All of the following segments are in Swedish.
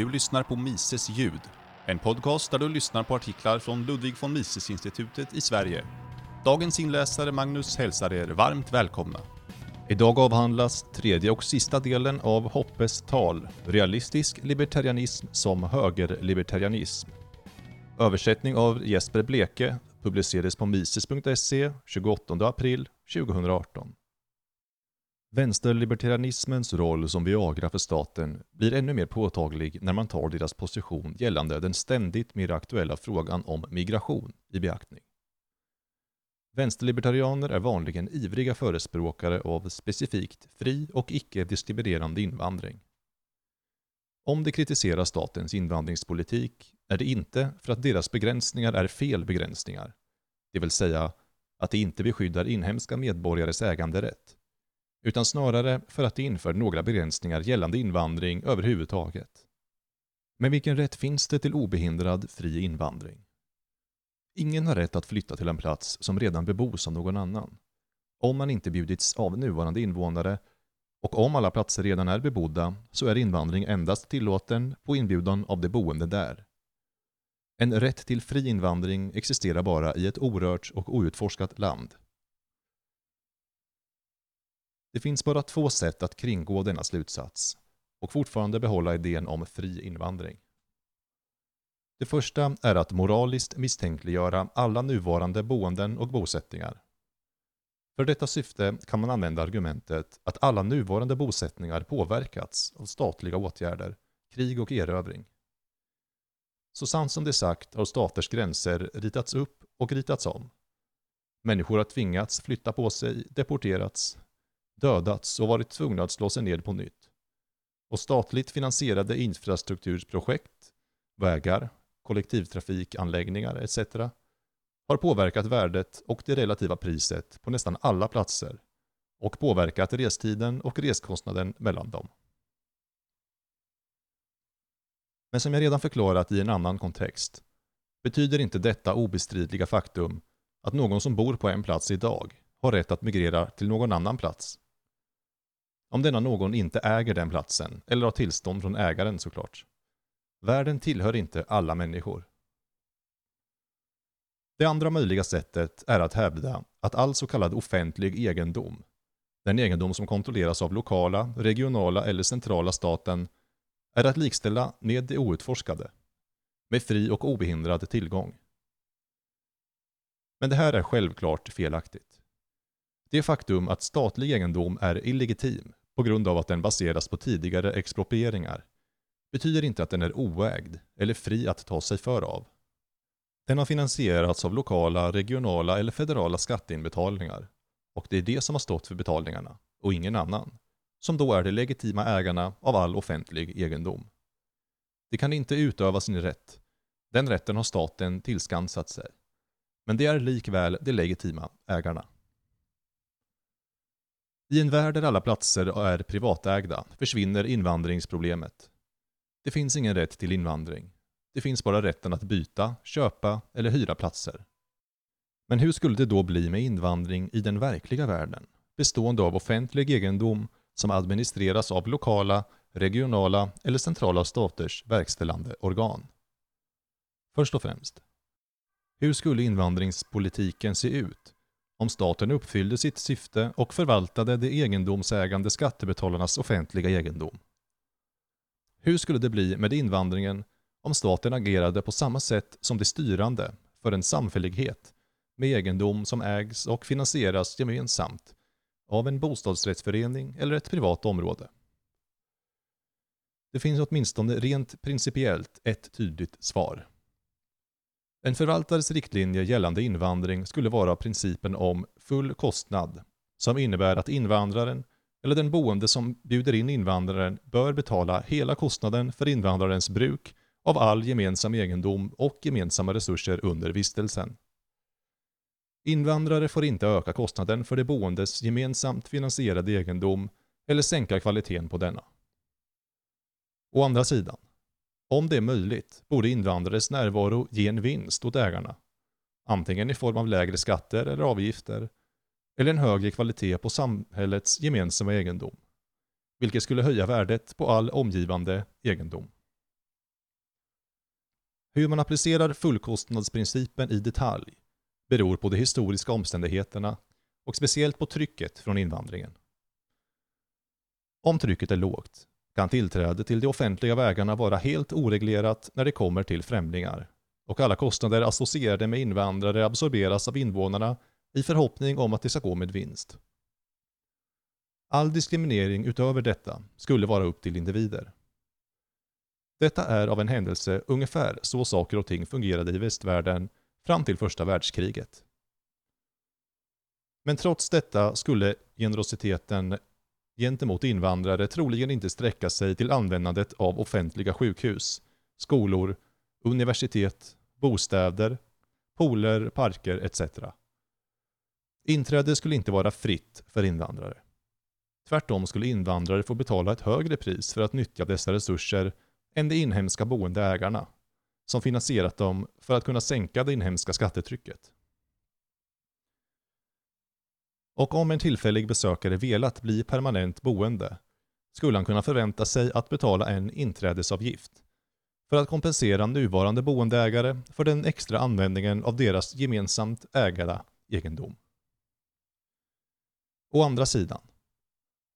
Du lyssnar på Mises ljud, en podcast där du lyssnar på artiklar från Ludwig von Mises-institutet i Sverige. Dagens inläsare Magnus hälsar er varmt välkomna. Idag avhandlas tredje och sista delen av Hoppes tal, Realistisk libertarianism som högerlibertarianism. Översättning av Jesper Bleke, publicerades på mises.se 28 april 2018. Vänsterlibertarianismens roll som Viagra för staten blir ännu mer påtaglig när man tar deras position gällande den ständigt mer aktuella frågan om migration i beaktning. Vänsterlibertarianer är vanligen ivriga förespråkare av specifikt fri och icke-diskriminerande invandring. Om de kritiserar statens invandringspolitik är det inte för att deras begränsningar är fel begränsningar, det vill säga att de inte beskyddar inhemska medborgares äganderätt, utan snarare för att de inför några begränsningar gällande invandring överhuvudtaget. Men vilken rätt finns det till obehindrad fri invandring? Ingen har rätt att flytta till en plats som redan bebos av någon annan, om man inte bjudits av nuvarande invånare och om alla platser redan är bebodda så är invandring endast tillåten på inbjudan av de boende där. En rätt till fri invandring existerar bara i ett orört och outforskat land. Det finns bara två sätt att kringgå denna slutsats och fortfarande behålla idén om fri invandring. Det första är att moraliskt misstänkliggöra alla nuvarande boenden och bosättningar. För detta syfte kan man använda argumentet att alla nuvarande bosättningar påverkats av statliga åtgärder, krig och erövring. Så sant som det är sagt har staters gränser ritats upp och ritats om. Människor har tvingats flytta på sig, deporterats, dödats och varit tvungna att slå sig ned på nytt. Och statligt finansierade infrastrukturprojekt, vägar, kollektivtrafikanläggningar etc. har påverkat värdet och det relativa priset på nästan alla platser och påverkat restiden och reskostnaden mellan dem. Men som jag redan förklarat i en annan kontext betyder inte detta obestridliga faktum att någon som bor på en plats idag har rätt att migrera till någon annan plats. Om denna någon inte äger den platsen, eller har tillstånd från ägaren såklart. Världen tillhör inte alla människor. Det andra möjliga sättet är att hävda att all så kallad offentlig egendom, den egendom som kontrolleras av lokala, regionala eller centrala staten, är att likställa med det outforskade, med fri och obehindrad tillgång. Men det här är självklart felaktigt. Det faktum att statlig egendom är illegitim på grund av att den baseras på tidigare exproprieringar betyder inte att den är oägd eller fri att ta sig för av. Den har finansierats av lokala, regionala eller federala skatteinbetalningar och det är det som har stått för betalningarna och ingen annan, som då är de legitima ägarna av all offentlig egendom. De kan inte utöva sin rätt. Den rätten har staten tillskansat sig. Men det är likväl de legitima ägarna. I en värld där alla platser är privatägda försvinner invandringsproblemet. Det finns ingen rätt till invandring. Det finns bara rätten att byta, köpa eller hyra platser. Men hur skulle det då bli med invandring i den verkliga världen, bestående av offentlig egendom som administreras av lokala, regionala eller centrala staters verkställande organ? Först och främst, hur skulle invandringspolitiken se ut om staten uppfyllde sitt syfte och förvaltade de egendomsägande skattebetalarnas offentliga egendom? Hur skulle det bli med invandringen om staten agerade på samma sätt som de styrande för en samfällighet med egendom som ägs och finansieras gemensamt av en bostadsrättsförening eller ett privat område? Det finns åtminstone rent principiellt ett tydligt svar. En förvaltares riktlinje gällande invandring skulle vara principen om full kostnad, som innebär att invandraren eller den boende som bjuder in invandraren bör betala hela kostnaden för invandrarens bruk av all gemensam egendom och gemensamma resurser under vistelsen. Invandrare får inte öka kostnaden för de boendes gemensamt finansierade egendom eller sänka kvaliteten på denna. Å andra sidan, om det är möjligt borde invandrares närvaro ge en vinst åt ägarna, antingen i form av lägre skatter eller avgifter, eller en högre kvalitet på samhällets gemensamma egendom, vilket skulle höja värdet på all omgivande egendom. Hur man applicerar fullkostnadsprincipen i detalj beror på de historiska omständigheterna och speciellt på trycket från invandringen. Om trycket är lågt kan tillträde till de offentliga vägarna vara helt oreglerat när det kommer till främlingar och alla kostnader associerade med invandrare absorberas av invånarna i förhoppning om att det ska gå med vinst. All diskriminering utöver detta skulle vara upp till individer. Detta är av en händelse ungefär så saker och ting fungerade i västvärlden fram till första världskriget. Men trots detta skulle generositeten gentemot invandrare troligen inte sträcka sig till användandet av offentliga sjukhus, skolor, universitet, bostäder, pooler, parker etc. Inträde skulle inte vara fritt för invandrare. Tvärtom skulle invandrare få betala ett högre pris för att nyttja dessa resurser än de inhemska boendeägarna, som finansierat dem för att kunna sänka det inhemska skattetrycket. Och om en tillfällig besökare velat bli permanent boende skulle han kunna förvänta sig att betala en inträdesavgift för att kompensera nuvarande boendeägare för den extra användningen av deras gemensamt ägda egendom. Å andra sidan,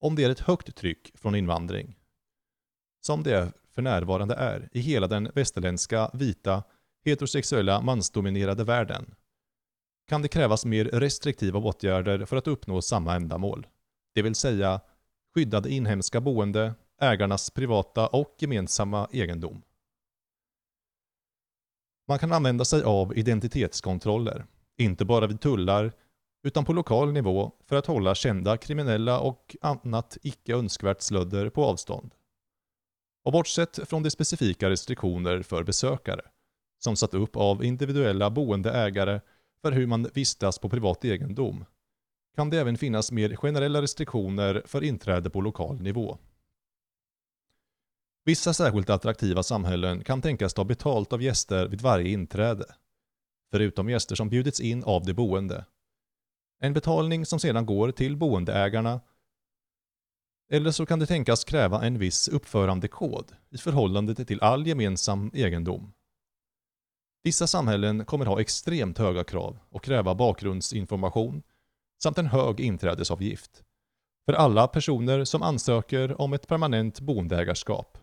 om det är ett högt tryck från invandring, som det för närvarande är i hela den västerländska, vita, heterosexuella, mansdominerade världen, kan det krävas mer restriktiva åtgärder för att uppnå samma ändamål. Det vill säga skyddade inhemska boende, ägarnas privata och gemensamma egendom. Man kan använda sig av identitetskontroller, inte bara vid tullar, utan på lokal nivå för att hålla kända kriminella och annat icke önskvärt slödder på avstånd. Och bortsett från de specifika restriktioner för besökare, som satt upp av individuella boendeägare för hur man vistas på privat egendom, kan det även finnas mer generella restriktioner för inträde på lokal nivå. Vissa särskilt attraktiva samhällen kan tänkas ta betalt av gäster vid varje inträde, förutom gäster som bjudits in av de boende. En betalning som sedan går till boendeägarna eller så kan det tänkas kräva en viss uppförandekod i förhållande till all gemensam egendom. Vissa samhällen kommer ha extremt höga krav och kräva bakgrundsinformation samt en hög inträdesavgift för alla personer som ansöker om ett permanent boendeägarskap,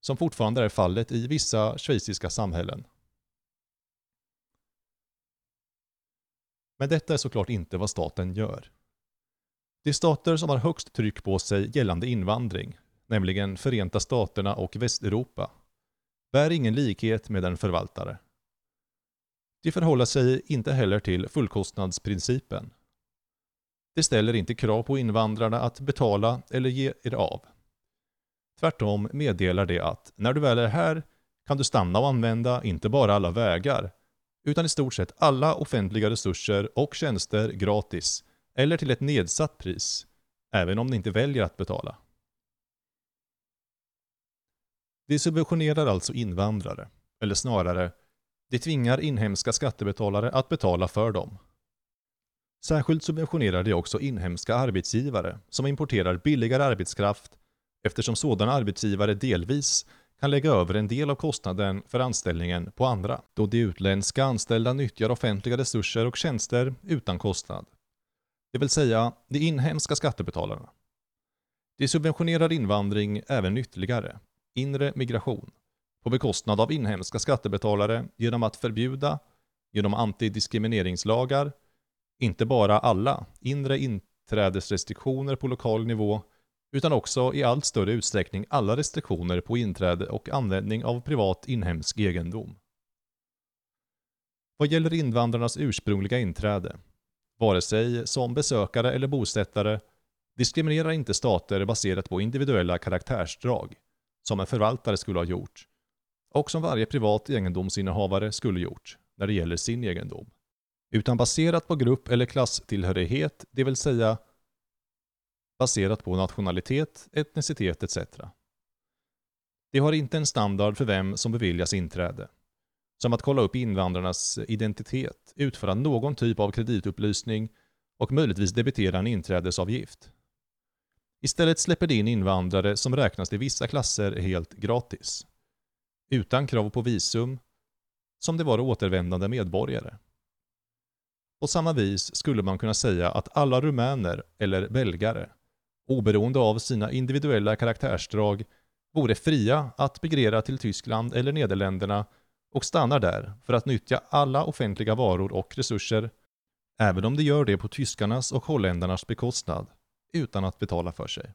som fortfarande är fallet i vissa schweiziska samhällen. Men detta är såklart inte vad staten gör. De stater som har högst tryck på sig gällande invandring, nämligen Förenta Staterna och Västeuropa, bär ingen likhet med en förvaltare. De förhåller sig inte heller till fullkostnadsprincipen. Det ställer inte krav på invandrarna att betala eller ge er av. Tvärtom meddelar det att när du väl är här kan du stanna och använda inte bara alla vägar, utan i stort sett alla offentliga resurser och tjänster gratis eller till ett nedsatt pris, även om ni inte väljer att betala. De subventionerar alltså invandrare, eller snarare, de tvingar inhemska skattebetalare att betala för dem. Särskilt subventionerar de också inhemska arbetsgivare som importerar billigare arbetskraft eftersom sådana arbetsgivare delvis kan lägga över en del av kostnaden för anställningen på andra, då de utländska anställda nyttjar offentliga resurser och tjänster utan kostnad det vill säga de inhemska skattebetalarna. De subventionerar invandring även ytterligare, inre migration, på bekostnad av inhemska skattebetalare genom att förbjuda, genom antidiskrimineringslagar, inte bara alla inre inträdesrestriktioner på lokal nivå, utan också i allt större utsträckning alla restriktioner på inträde och användning av privat inhemsk egendom. Vad gäller invandrarnas ursprungliga inträde vare sig som besökare eller bosättare, diskriminerar inte stater baserat på individuella karaktärsdrag, som en förvaltare skulle ha gjort, och som varje privat egendomsinnehavare skulle gjort när det gäller sin egendom, utan baserat på grupp eller klasstillhörighet, det vill säga baserat på nationalitet, etnicitet etc. De har inte en standard för vem som beviljas inträde som att kolla upp invandrarnas identitet, utföra någon typ av kreditupplysning och möjligtvis debitera en inträdesavgift. Istället släpper de in invandrare som räknas till vissa klasser helt gratis. Utan krav på visum, som det var återvändande medborgare. På samma vis skulle man kunna säga att alla rumäner eller belgare, oberoende av sina individuella karaktärsdrag, vore fria att migrera till Tyskland eller Nederländerna och stannar där för att nyttja alla offentliga varor och resurser, även om de gör det på tyskarnas och holländarnas bekostnad, utan att betala för sig.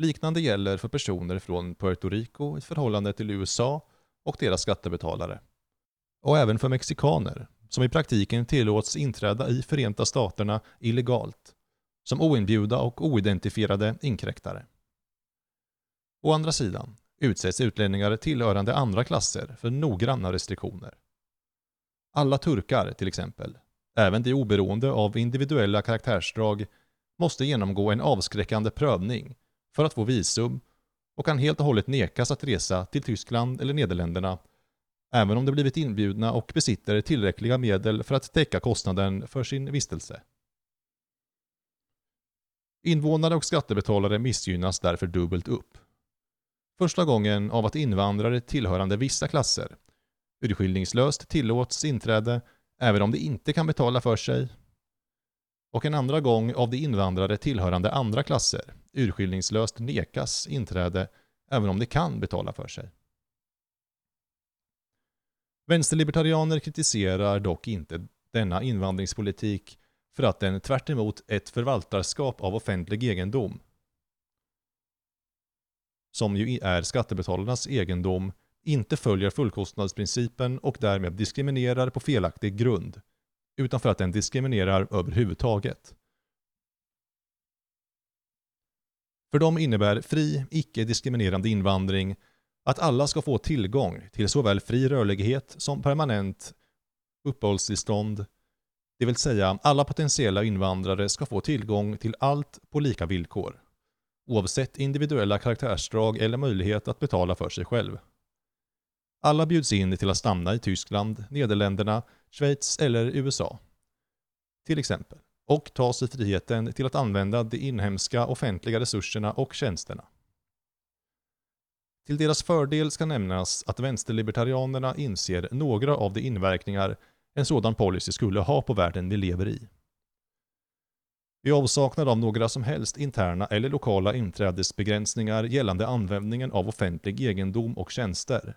Liknande gäller för personer från Puerto Rico i förhållande till USA och deras skattebetalare. Och även för mexikaner, som i praktiken tillåts inträda i Förenta Staterna illegalt, som oinbjudna och oidentifierade inkräktare. Å andra sidan utsätts utlänningar tillhörande andra klasser för noggranna restriktioner. Alla turkar, till exempel, även de oberoende av individuella karaktärsdrag, måste genomgå en avskräckande prövning för att få visum och kan helt och hållet nekas att resa till Tyskland eller Nederländerna även om de blivit inbjudna och besitter tillräckliga medel för att täcka kostnaden för sin vistelse. Invånare och skattebetalare missgynnas därför dubbelt upp. Första gången av att invandrare tillhörande vissa klasser urskillningslöst tillåts inträde även om de inte kan betala för sig och en andra gång av de invandrare tillhörande andra klasser urskillningslöst nekas inträde även om de kan betala för sig. Vänsterlibertarianer kritiserar dock inte denna invandringspolitik för att den tvärt ett förvaltarskap av offentlig egendom, som ju är skattebetalarnas egendom, inte följer fullkostnadsprincipen och därmed diskriminerar på felaktig grund, utan för att den diskriminerar överhuvudtaget. För dem innebär fri, icke-diskriminerande invandring att alla ska få tillgång till såväl fri rörlighet som permanent uppehållstillstånd, det vill säga alla potentiella invandrare ska få tillgång till allt på lika villkor, oavsett individuella karaktärsdrag eller möjlighet att betala för sig själv. Alla bjuds in till att stanna i Tyskland, Nederländerna, Schweiz eller USA. Till exempel. Och ta sig friheten till att använda de inhemska offentliga resurserna och tjänsterna. Till deras fördel ska nämnas att vänsterlibertarianerna inser några av de inverkningar en sådan policy skulle ha på världen vi lever i. I avsaknad av några som helst interna eller lokala inträdesbegränsningar gällande användningen av offentlig egendom och tjänster,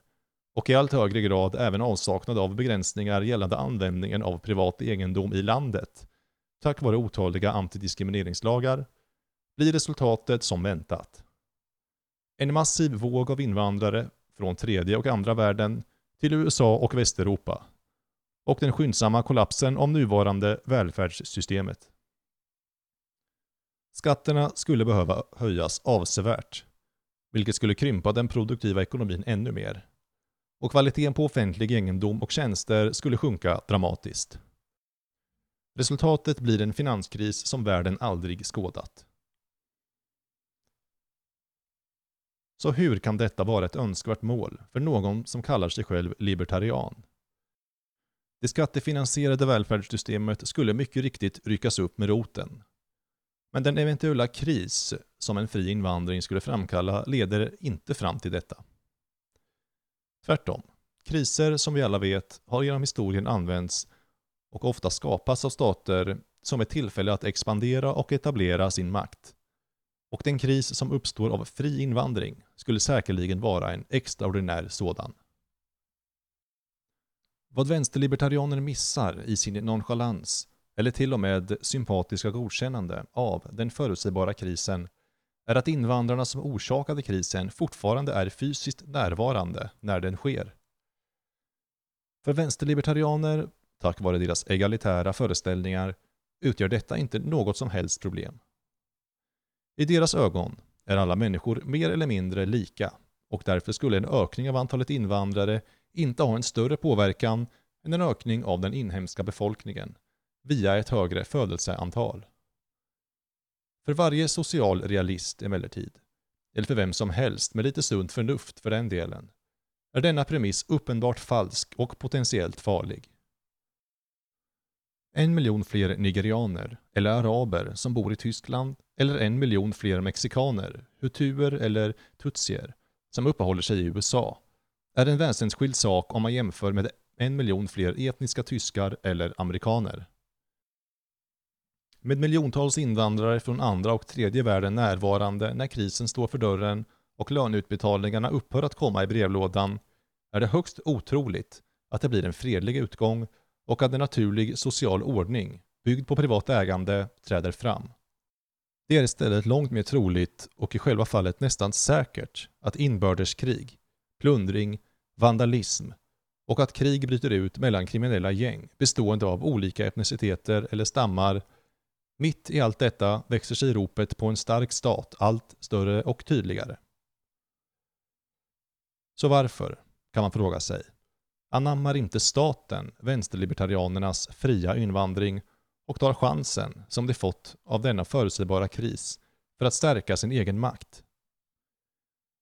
och i allt högre grad även avsaknad av begränsningar gällande användningen av privat egendom i landet, tack vare otaliga antidiskrimineringslagar, blir resultatet som väntat. En massiv våg av invandrare från tredje och andra världen till USA och Västeuropa och den skyndsamma kollapsen av nuvarande välfärdssystemet. Skatterna skulle behöva höjas avsevärt, vilket skulle krympa den produktiva ekonomin ännu mer. Och kvaliteten på offentlig egendom och tjänster skulle sjunka dramatiskt. Resultatet blir en finanskris som världen aldrig skådat. Så hur kan detta vara ett önskvärt mål för någon som kallar sig själv libertarian? Det skattefinansierade välfärdssystemet skulle mycket riktigt ryckas upp med roten. Men den eventuella kris som en fri invandring skulle framkalla leder inte fram till detta. Tvärtom. Kriser, som vi alla vet, har genom historien använts och ofta skapats av stater som ett tillfälle att expandera och etablera sin makt och den kris som uppstår av fri invandring skulle säkerligen vara en extraordinär sådan. Vad vänsterlibertarianer missar i sin nonchalans eller till och med sympatiska godkännande av den förutsägbara krisen är att invandrarna som orsakade krisen fortfarande är fysiskt närvarande när den sker. För vänsterlibertarianer, tack vare deras egalitära föreställningar, utgör detta inte något som helst problem. I deras ögon är alla människor mer eller mindre lika och därför skulle en ökning av antalet invandrare inte ha en större påverkan än en ökning av den inhemska befolkningen via ett högre födelseantal. För varje social realist emellertid, eller för vem som helst med lite sunt förnuft för den delen, är denna premiss uppenbart falsk och potentiellt farlig. En miljon fler nigerianer eller araber som bor i Tyskland eller en miljon fler mexikaner, hutuer eller tutsier som uppehåller sig i USA är en väsensskild sak om man jämför med en miljon fler etniska tyskar eller amerikaner. Med miljontals invandrare från andra och tredje världen närvarande när krisen står för dörren och löneutbetalningarna upphör att komma i brevlådan är det högst otroligt att det blir en fredlig utgång och att en naturlig social ordning, byggd på privat ägande, träder fram. Det är istället långt mer troligt och i själva fallet nästan säkert att inbördeskrig, plundring, vandalism och att krig bryter ut mellan kriminella gäng bestående av olika etniciteter eller stammar. Mitt i allt detta växer sig ropet på en stark stat allt större och tydligare. Så varför, kan man fråga sig, anammar inte staten vänsterlibertarianernas fria invandring och tar chansen som de fått av denna förutsägbara kris för att stärka sin egen makt?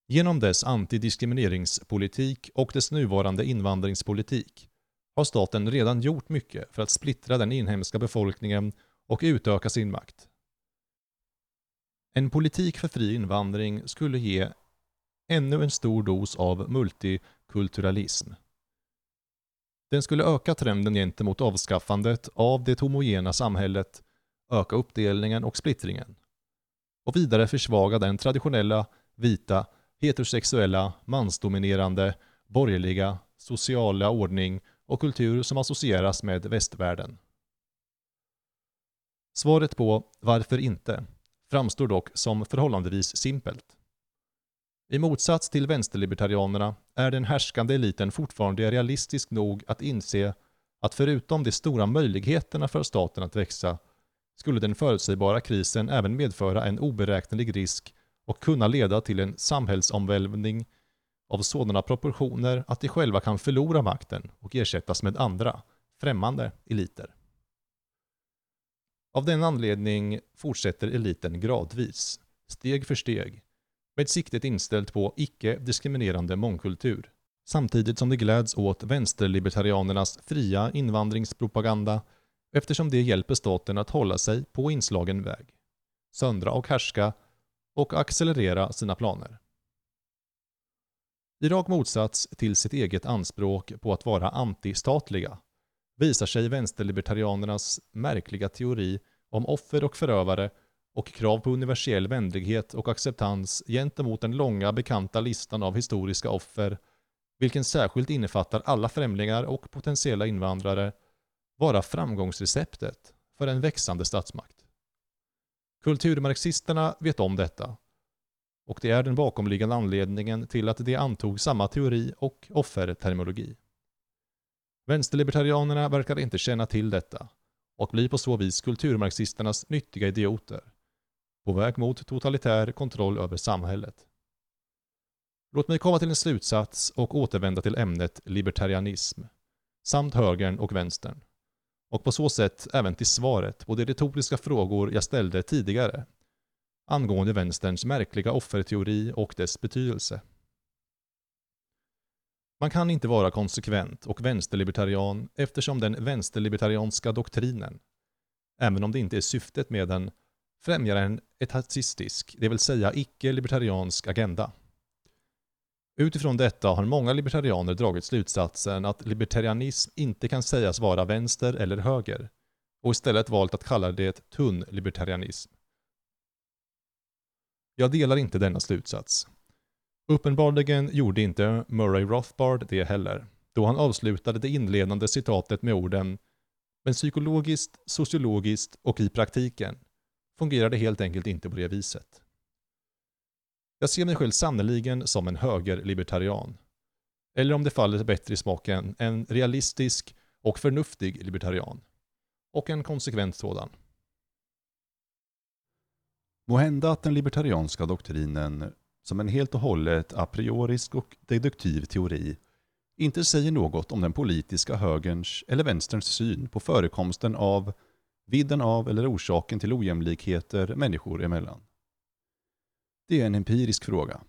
Genom dess antidiskrimineringspolitik och dess nuvarande invandringspolitik har staten redan gjort mycket för att splittra den inhemska befolkningen och utöka sin makt. En politik för fri invandring skulle ge ännu en stor dos av multikulturalism. Den skulle öka trenden gentemot avskaffandet av det homogena samhället, öka uppdelningen och splittringen och vidare försvaga den traditionella vita heterosexuella, mansdominerande, borgerliga, sociala ordning och kultur som associeras med västvärlden. Svaret på varför inte framstår dock som förhållandevis simpelt. I motsats till vänsterlibertarianerna är den härskande eliten fortfarande realistisk nog att inse att förutom de stora möjligheterna för staten att växa skulle den förutsägbara krisen även medföra en oberäknelig risk och kunna leda till en samhällsomvälvning av sådana proportioner att de själva kan förlora makten och ersättas med andra, främmande eliter. Av den anledning fortsätter eliten gradvis, steg för steg, med siktet inställt på icke-diskriminerande mångkultur, samtidigt som det gläds åt vänsterlibertarianernas fria invandringspropaganda eftersom det hjälper staten att hålla sig på inslagen väg, söndra och härska och accelerera sina planer. I rak motsats till sitt eget anspråk på att vara antistatliga visar sig vänsterlibertarianernas märkliga teori om offer och förövare och krav på universell vänlighet och acceptans gentemot den långa bekanta listan av historiska offer, vilken särskilt innefattar alla främlingar och potentiella invandrare, vara framgångsreceptet för en växande statsmakt. Kulturmarxisterna vet om detta. Och det är den bakomliggande anledningen till att de antog samma teori och offerterminologi. Vänsterlibertarianerna verkar inte känna till detta och blir på så vis kulturmarxisternas nyttiga idioter. På väg mot totalitär kontroll över samhället. Låt mig komma till en slutsats och återvända till ämnet libertarianism, samt högern och vänstern och på så sätt även till svaret på de retoriska frågor jag ställde tidigare angående vänsterns märkliga offerteori och dess betydelse. Man kan inte vara konsekvent och vänsterlibertarian eftersom den vänsterlibertarianska doktrinen, även om det inte är syftet med den, främjar en etatistisk, det vill säga icke-libertariansk agenda. Utifrån detta har många libertarianer dragit slutsatsen att libertarianism inte kan sägas vara vänster eller höger och istället valt att kalla det tunn libertarianism. Jag delar inte denna slutsats. Uppenbarligen gjorde inte Murray Rothbard det heller, då han avslutade det inledande citatet med orden “Men psykologiskt, sociologiskt och i praktiken fungerar det helt enkelt inte på det viset”. Jag ser mig själv sannoliken som en högerlibertarian. Eller om det faller bättre i smaken, en realistisk och förnuftig libertarian. Och en konsekvent sådan. Måhända att den libertarianska doktrinen, som en helt och hållet a priorisk och deduktiv teori, inte säger något om den politiska högerns eller vänsterns syn på förekomsten av, vidden av eller orsaken till ojämlikheter människor emellan. Det är en empirisk fråga.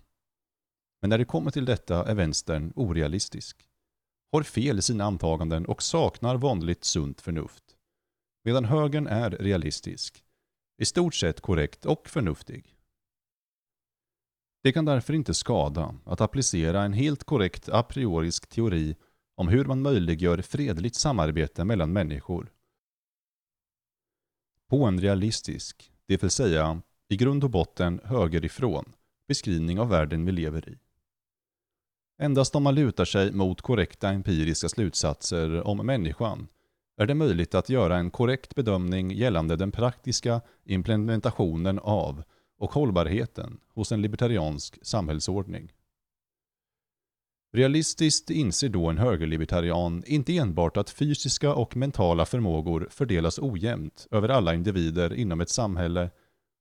Men när det kommer till detta är vänstern orealistisk, har fel i sina antaganden och saknar vanligt sunt förnuft. Medan högern är realistisk, i stort sett korrekt och förnuftig. Det kan därför inte skada att applicera en helt korrekt a priorisk teori om hur man möjliggör fredligt samarbete mellan människor. På en realistisk, det vill säga i grund och botten högerifrån, beskrivning av världen vi lever i. Endast om man lutar sig mot korrekta empiriska slutsatser om människan är det möjligt att göra en korrekt bedömning gällande den praktiska implementationen av och hållbarheten hos en libertariansk samhällsordning. Realistiskt inser då en högerlibertarian inte enbart att fysiska och mentala förmågor fördelas ojämnt över alla individer inom ett samhälle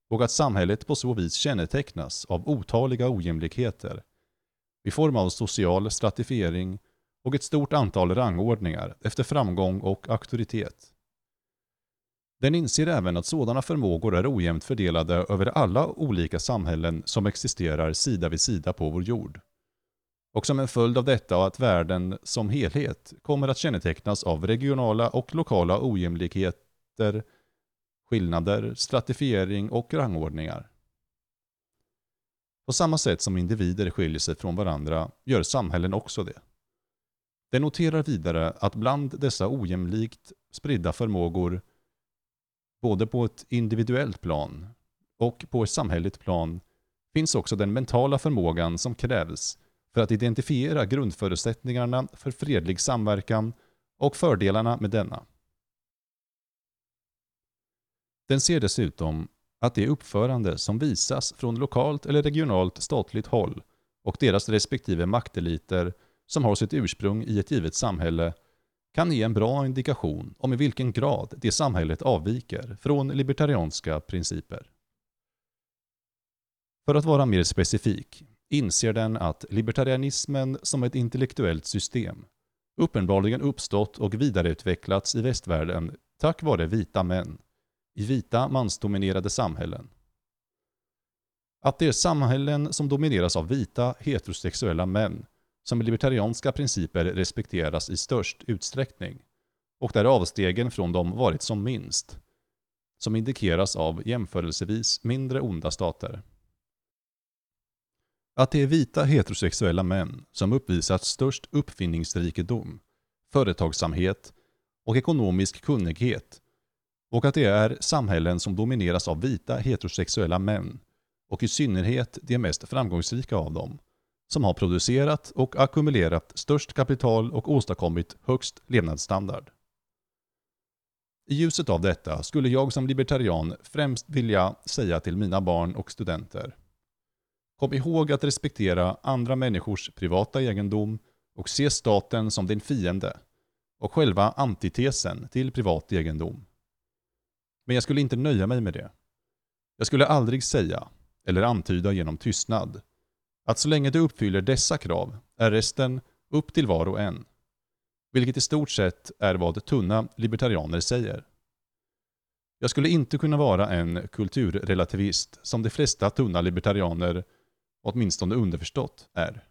och att samhället på så vis kännetecknas av otaliga ojämlikheter i form av social stratifiering och ett stort antal rangordningar efter framgång och auktoritet. Den inser även att sådana förmågor är ojämnt fördelade över alla olika samhällen som existerar sida vid sida på vår jord. Och som en följd av detta att världen som helhet kommer att kännetecknas av regionala och lokala ojämlikheter, skillnader, stratifiering och rangordningar. På samma sätt som individer skiljer sig från varandra gör samhällen också det. Det noterar vidare att bland dessa ojämlikt spridda förmågor, både på ett individuellt plan och på ett samhälleligt plan, finns också den mentala förmågan som krävs för att identifiera grundförutsättningarna för fredlig samverkan och fördelarna med denna. Den ser dessutom att det uppförande som visas från lokalt eller regionalt statligt håll och deras respektive makteliter som har sitt ursprung i ett givet samhälle kan ge en bra indikation om i vilken grad det samhället avviker från libertarianska principer. För att vara mer specifik inser den att libertarianismen som ett intellektuellt system uppenbarligen uppstått och vidareutvecklats i västvärlden tack vare vita män i vita mansdominerade samhällen. Att det är samhällen som domineras av vita heterosexuella män som libertarianska principer respekteras i störst utsträckning och där avstegen från dem varit som minst, som indikeras av jämförelsevis mindre onda stater. Att det är vita heterosexuella män som uppvisat störst uppfinningsrikedom, företagsamhet och ekonomisk kunnighet och att det är samhällen som domineras av vita heterosexuella män och i synnerhet de mest framgångsrika av dem som har producerat och ackumulerat störst kapital och åstadkommit högst levnadsstandard. I ljuset av detta skulle jag som libertarian främst vilja säga till mina barn och studenter Kom ihåg att respektera andra människors privata egendom och se staten som din fiende och själva antitesen till privat egendom. Men jag skulle inte nöja mig med det. Jag skulle aldrig säga, eller antyda genom tystnad, att så länge du uppfyller dessa krav är resten upp till var och en. Vilket i stort sett är vad tunna libertarianer säger. Jag skulle inte kunna vara en kulturrelativist som de flesta tunna libertarianer åtminstone underförstått, är.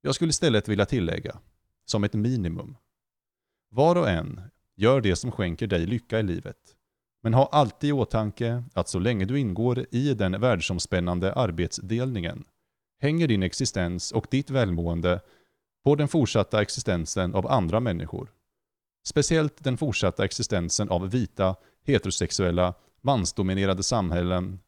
Jag skulle istället vilja tillägga, som ett minimum. Var och en gör det som skänker dig lycka i livet. Men ha alltid i åtanke att så länge du ingår i den världsomspännande arbetsdelningen hänger din existens och ditt välmående på den fortsatta existensen av andra människor. Speciellt den fortsatta existensen av vita, heterosexuella, mansdominerade samhällen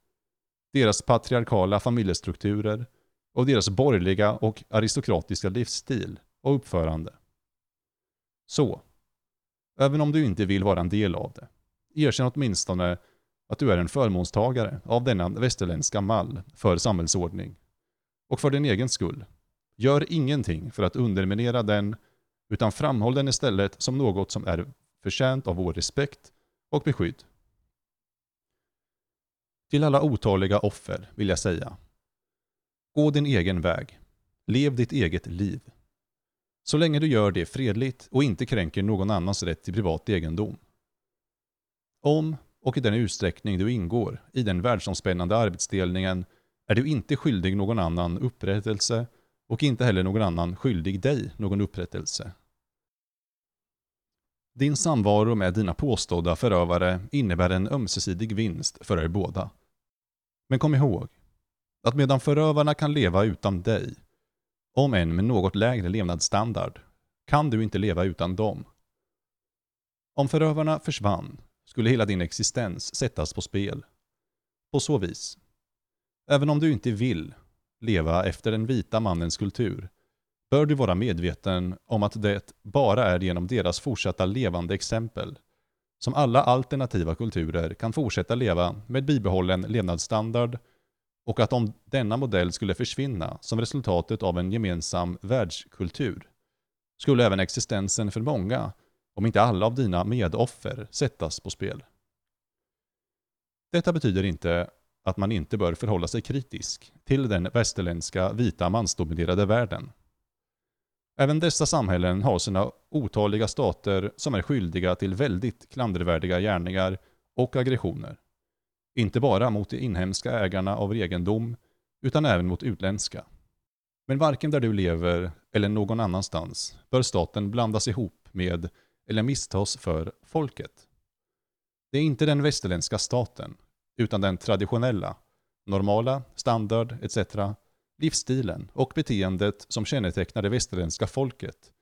deras patriarkala familjestrukturer och deras borgerliga och aristokratiska livsstil och uppförande. Så, även om du inte vill vara en del av det, erkänn åtminstone att du är en förmånstagare av denna västerländska mall för samhällsordning. Och för din egen skull, gör ingenting för att underminera den, utan framhåll den istället som något som är förtjänt av vår respekt och beskydd. Till alla otaliga offer vill jag säga. Gå din egen väg. Lev ditt eget liv. Så länge du gör det fredligt och inte kränker någon annans rätt till privat egendom. Om och i den utsträckning du ingår i den världsomspännande arbetsdelningen är du inte skyldig någon annan upprättelse och inte heller någon annan skyldig dig någon upprättelse. Din samvaro med dina påstådda förövare innebär en ömsesidig vinst för er båda. Men kom ihåg, Att medan förövarna kan leva utan dig, om än med något lägre levnadsstandard, kan du inte leva utan dem. Om förövarna försvann skulle hela din existens sättas på spel. På så vis. Även om du inte vill leva efter den vita mannens kultur bör du vara medveten om att det bara är genom deras fortsatta levande exempel som alla alternativa kulturer kan fortsätta leva med bibehållen levnadsstandard och att om denna modell skulle försvinna som resultatet av en gemensam världskultur skulle även existensen för många, om inte alla av dina medoffer, sättas på spel. Detta betyder inte att man inte bör förhålla sig kritisk till den västerländska vita mansdominerade världen. Även dessa samhällen har sina otaliga stater som är skyldiga till väldigt klandervärdiga gärningar och aggressioner. Inte bara mot de inhemska ägarna av egendom, utan även mot utländska. Men varken där du lever eller någon annanstans bör staten blandas ihop med eller misstas för folket. Det är inte den västerländska staten, utan den traditionella, normala, standard etc. livsstilen och beteendet som kännetecknar det västerländska folket,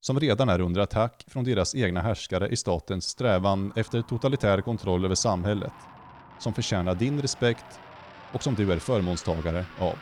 som redan är under attack från deras egna härskare i statens strävan efter totalitär kontroll över samhället, som förtjänar din respekt och som du är förmånstagare av.